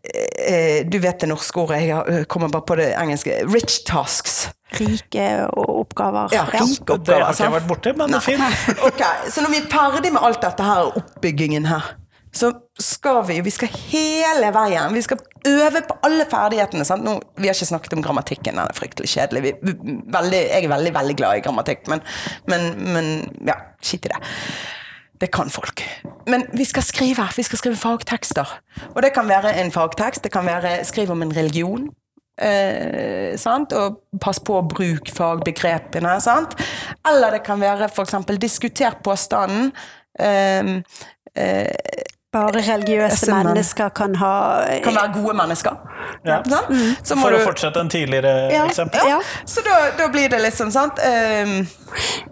eh, Du vet det norske ordet, jeg kommer bare på det engelske. Rich tasks. Rike oppgaver. Ja, rike Det har ikke jeg vært borti, men det er fint. Okay, Så når vi er ferdig med alt dette her, oppbyggingen her, så skal vi vi skal hele veien. Vi skal øve på alle ferdighetene. Nå, vi har ikke snakket om grammatikken, den er fryktelig kjedelig. Vi, veldig, jeg er veldig, veldig glad i grammatikk, men, men, men ja, skitt i det. Det kan folk. Men vi skal skrive vi skal skrive fagtekster. Og det kan være en fagtekst, det kan være skriv om en religion. Eh? Og pass på å bruke fagbegrepene. Sant? Eller det kan være f.eks. diskuter påstanden. Eh, eh, bare religiøse men- mennesker kan ha kan være gode mennesker. Ja. Sant? Så må For å fortsette en tidligere Ja. eksempel. ja. Ja. Så da, da blir det liksom sant um,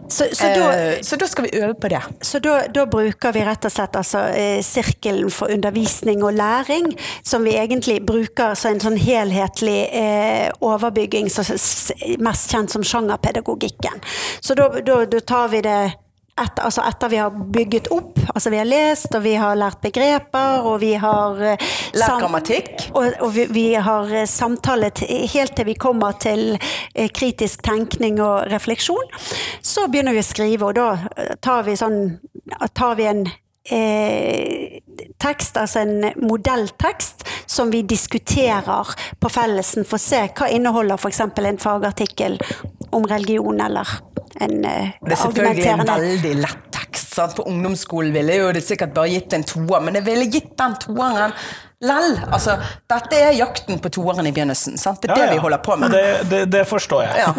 Så, så da uh, Så da skal vi øve på det. Så da, da bruker vi rett og slett altså, eh, sirkelen for undervisning og læring, som vi egentlig bruker som en sånn helhetlig eh, overbygging, mest kjent som sjangerpedagogikken. Så da, da, da tar vi det etter, altså etter vi har bygget opp, altså vi har lest og vi har lært begreper og vi har uh, Lært grammatikk. Og, og vi, vi har eh, samtalet helt til vi kommer til uh, kritisk tenkning og refleksjon. Så begynner vi å skrive, og da tar vi, sånn, tar vi en eh, tekst, altså en modelltekst, som vi diskuterer på fellesen for å se hva inneholder f.eks. en fagartikkel om religion, eller en eh, Det er selvfølgelig en veldig lett tekst. Sant? På ungdomsskolen ville jo det sikkert bare gitt en toer, men jeg ville gitt den toeren lell. Altså, dette er jakten på toeren i begynnelsen. Sant? Det er Ja, det ja. vi holder på med. Det, det, det forstår jeg. Ja.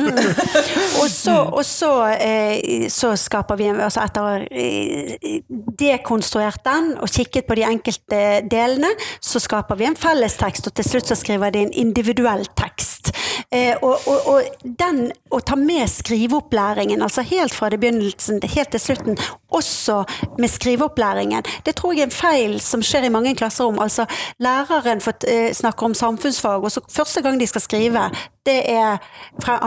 Og så, og så, eh, så skaper vi en altså Etter å eh, dekonstruert den og kikket på de enkelte delene, så skaper vi en fellestekst, og til slutt så skriver de en individuell tekst. Eh, og, og, og den å ta med skriveopplæringen, altså helt fra det begynnelsen helt til slutten, også med skriveopplæringen, det tror jeg er en feil som skjer i mange klasserom. Altså, læreren eh, snakker om samfunnsfag, og så første gang de skal skrive, det er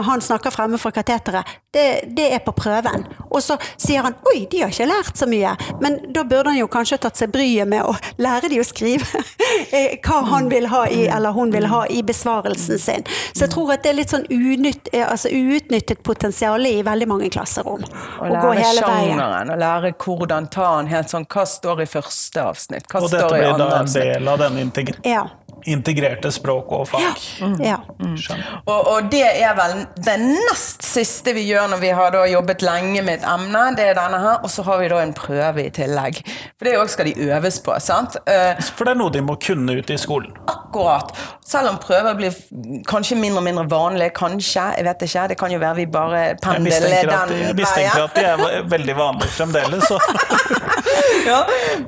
Han snakker fremme fra kateteret. Det, det er på prøven. Og så sier han 'oi, de har ikke lært så mye', men da burde han jo kanskje tatt seg bryet med å lære de å skrive eh, hva han vil ha i, eller hun vil ha i besvarelsen sin. Så jeg tror at det er litt sånn unytt, eh, altså uutnyttet potensial i veldig mange klasserom. Å lære hele sjangeren, å lære hvordan ta den helt sånn Hva står i første avsnitt? Hva Og dette står i blir da andre en avsnitt? del av denne integreringen. Ja. Integrerte språk og fag. ja. Skjønner. Og, og det er vel det nest siste vi gjør når vi har da jobbet lenge med et emne, det er denne her, og så har vi da en prøve i tillegg. For det òg skal de øves på, sant? Uh, For det er noe de må kunne ute i skolen. akkurat. Selv om prøver blir kanskje mindre og mindre vanlige, kanskje, jeg vet ikke, det kan jo være vi bare pendler den veien. jeg mistenker at de er veldig vanlige fremdeles. Så. ja,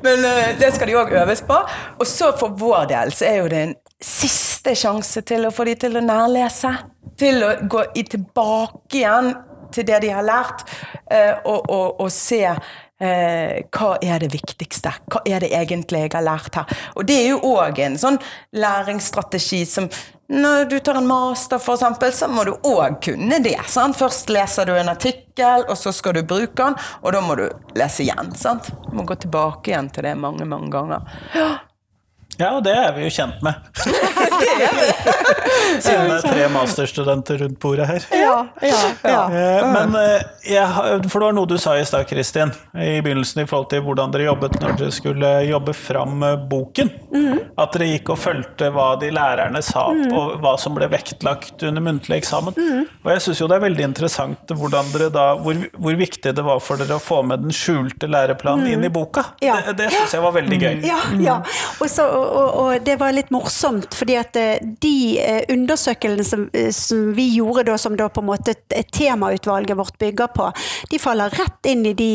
men eh, det skal de òg øves på. Og så for vår del så er jo det en siste sjanse til å få de til å nærlese. Til å gå tilbake igjen til det de har lært, eh, og, og, og se eh, hva er det viktigste? Hva er det egentlig jeg har lært her? Og det er jo òg en sånn læringsstrategi som når du tar en master, for eksempel, så må du òg kunne det. Sant? Først leser du en artikkel, og så skal du bruke den, og da må du lese igjen. Sant? Du må gå tilbake igjen til det mange, mange ganger. Ja, og det er vi jo kjent med. Siden det er tre masterstudenter rundt bordet her. Ja, ja, ja. Eh, Men eh, jeg, for det var noe du sa i stad, Kristin, i begynnelsen i forhold til hvordan dere jobbet når dere skulle jobbe fram eh, boken. At dere gikk og fulgte hva de lærerne sa, og hva som ble vektlagt under muntlig eksamen. Og jeg syns jo det er veldig interessant da, hvor, hvor viktig det var for dere å få med den skjulte læreplanen inn i boka. Ja. Det, det syns jeg var veldig gøy. Ja, ja. Og, så, og, og, det var litt morsomt, fordi at eh, de eh, undersøkelsene som, eh, som vi gjorde da, som da på en måte temautvalget vårt bygger på, de faller rett inn i de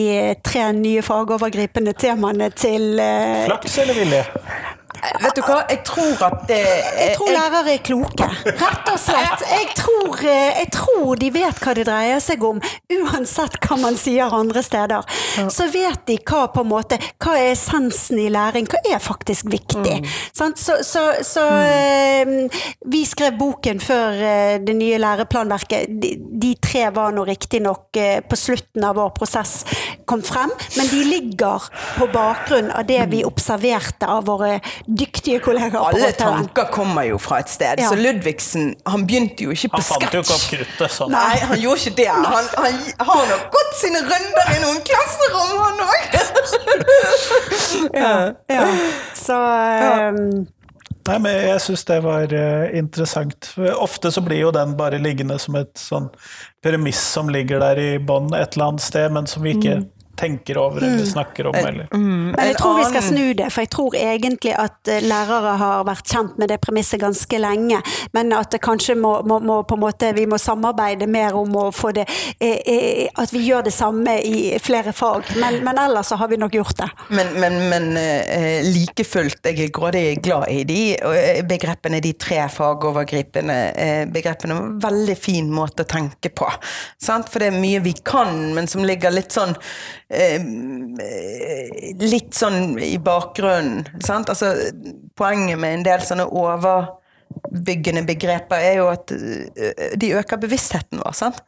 tre nye fagovergripende temaene til Flaks eller vilje? Vet du hva, jeg tror at det Jeg tror lærere er kloke, rett og slett. Jeg tror, eh, jeg tror de vet hva det dreier seg om, uansett hva man sier andre steder. Så vet de hva på en måte, hva er essensen i læring, hva er faktisk viktig. Mm. Så, så, så mm. vi skrev boken før eh, det nye læreplanverket. De, de tre var nå riktignok på slutten av vår prosess kom frem, men de ligger på bakgrunn av det vi observerte av våre dyktige kollegaer på Alle tanker kommer jo fra et sted. Ja. Så Ludvigsen han begynte jo ikke på Han fant jo ikke opp kruttet sånn. Nei, han gjorde ikke det. Han, han har nok gått sine runder i noen klasserom, han òg. Ja, ja. Så um... Nei, men jeg syns det var uh, interessant. Ofte så blir jo den bare liggende som et sånn premiss som ligger der i bånn et eller annet sted, men som vi ikke tenker over eller snakker om. Eller. Men jeg tror vi skal snu det, for jeg tror egentlig at eh, lærere har vært kjent med det premisset ganske lenge. Men at det kanskje må, må, må på en måte, vi må samarbeide mer om å få det eh, eh, At vi gjør det samme i flere fag. Men, men ellers så har vi nok gjort det. Men, men, men eh, like fullt, jeg er grådig glad i de eh, begrepene, de tre fagovergripende eh, begrepene. Veldig fin måte å tenke på. Sant? For det er mye vi kan, men som ligger litt sånn eh, Litt sånn i bakgrunnen. Sant? Altså, poenget med en del sånne overbyggende begreper er jo at eh, de øker bevisstheten vår. Sant?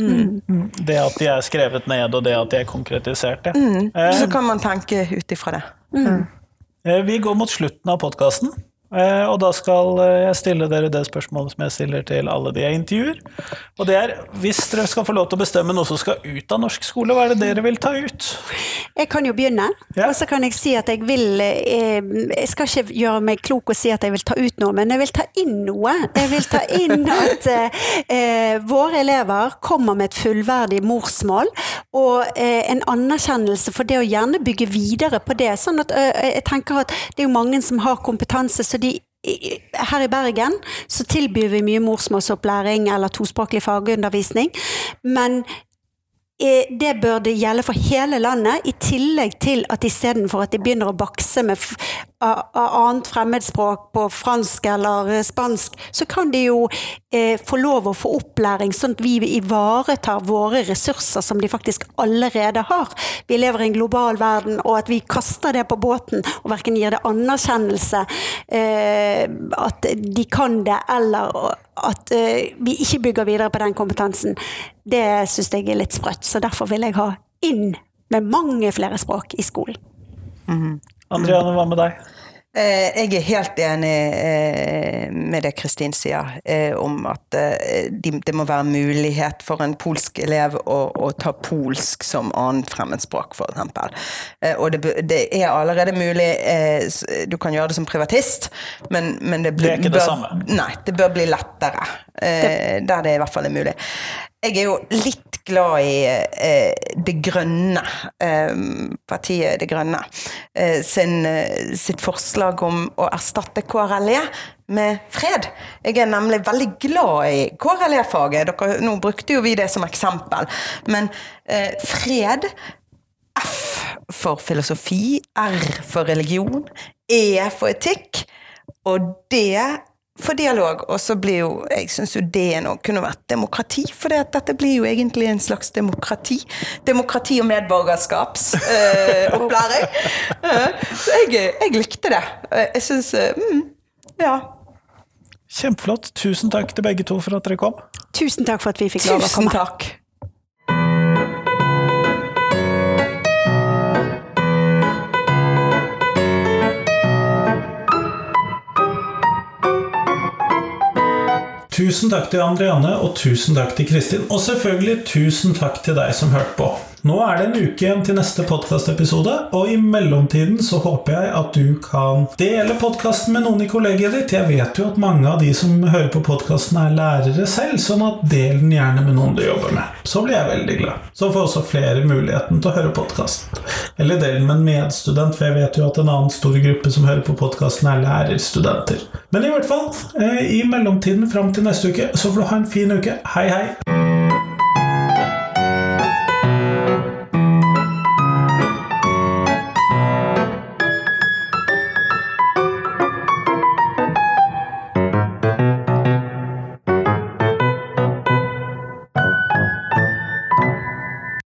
Det at de er skrevet ned, og det at de er konkretisert. Ja. Så kan man tenke ut ifra det. Eh, Vi går mot slutten av podkasten, og da skal eh, jeg stille dere det spørsmålet som jeg stiller til alle de jeg intervjuer. Og det er, hvis dere skal få lov til å bestemme noe som skal ut av norsk skole, hva er det dere vil ta ut? Jeg kan jo begynne, Ja. og så kan jeg si at jeg vil eh, Jeg skal ikke gjøre meg klok og si at jeg vil ta ut noe, men jeg vil ta inn noe. Jeg vil ta inn at eh, eh, våre elever kommer med et fullverdig morsmål, og eh, en anerkjennelse for det å gjerne bygge videre på det. Sånn at eh, jeg tenker at det er jo mange som har kompetanse, så de her i Bergen så tilbyr vi mye morsmålsopplæring eller tospråklig fagundervisning, men det bør gjelde for hele landet, i tillegg til at istedenfor at de begynner å bakse med annet fremmedspråk på fransk eller eh, spansk, så kan de jo eh, få lov å få opplæring, sånn at vi ivaretar våre ressurser som de faktisk allerede har. Vi lever i en global verden, og at vi kaster det på båten og verken gir det anerkjennelse, eh, at de kan det, eller at eh, vi ikke bygger videre på den kompetansen, det syns jeg er litt sprøtt. Så derfor vil jeg ha inn med mange flere språk i skolen. Andriane, hva med deg? Eh, jeg er helt enig eh, med det Kristin sier, eh, om at eh, de, det må være mulighet for en polsk elev å, å ta polsk som annet fremmedspråk, f.eks. Eh, og det, det er allerede mulig, eh, du kan gjøre det som privatist, men, men det, bør, Det er ikke det bør, samme. Nei, det bør bli lettere. Eh, der det i hvert fall er mulig. Jeg er jo litt glad i eh, Det Grønne, eh, partiet Det Grønne, eh, sin, eh, sitt forslag om å erstatte KRLE med fred. Jeg er nemlig veldig glad i KRLE-faget. Nå brukte jo vi det som eksempel. Men eh, fred F for filosofi, R for religion, E for etikk, og D for dialog. Og så blir jo Jeg syns jo det nå kunne vært demokrati, for det at dette blir jo egentlig en slags demokrati. Demokrati- og medborgerskapsopplæring. Uh, opplæring. Eh, så jeg, jeg likte det. Uh, Jeg syns eh, mm, Ja. Kjempeflott. Tusen takk til begge to for at dere kom. Tusen takk for at vi fikk lov å komme. Tusen takk. Tusen takk til Andrianne, og tusen takk til Kristin. Og selvfølgelig tusen takk til deg som hørte på. Nå er det en uke igjen til neste podkastepisode, og i mellomtiden så håper jeg at du kan dele podkasten med noen i kollegiet ditt. Jeg vet jo at mange av de som hører på podkasten, er lærere selv, sånn at del den gjerne med noen du jobber med. Så blir jeg veldig glad. Så får også flere muligheten til å høre podkasten. Eller del den med en medstudent, for jeg vet jo at en annen stor gruppe som hører på podkasten, er lærerstudenter. Men i hvert fall, eh, i mellomtiden fram til neste uke, så får du ha en fin uke. Hei, hei!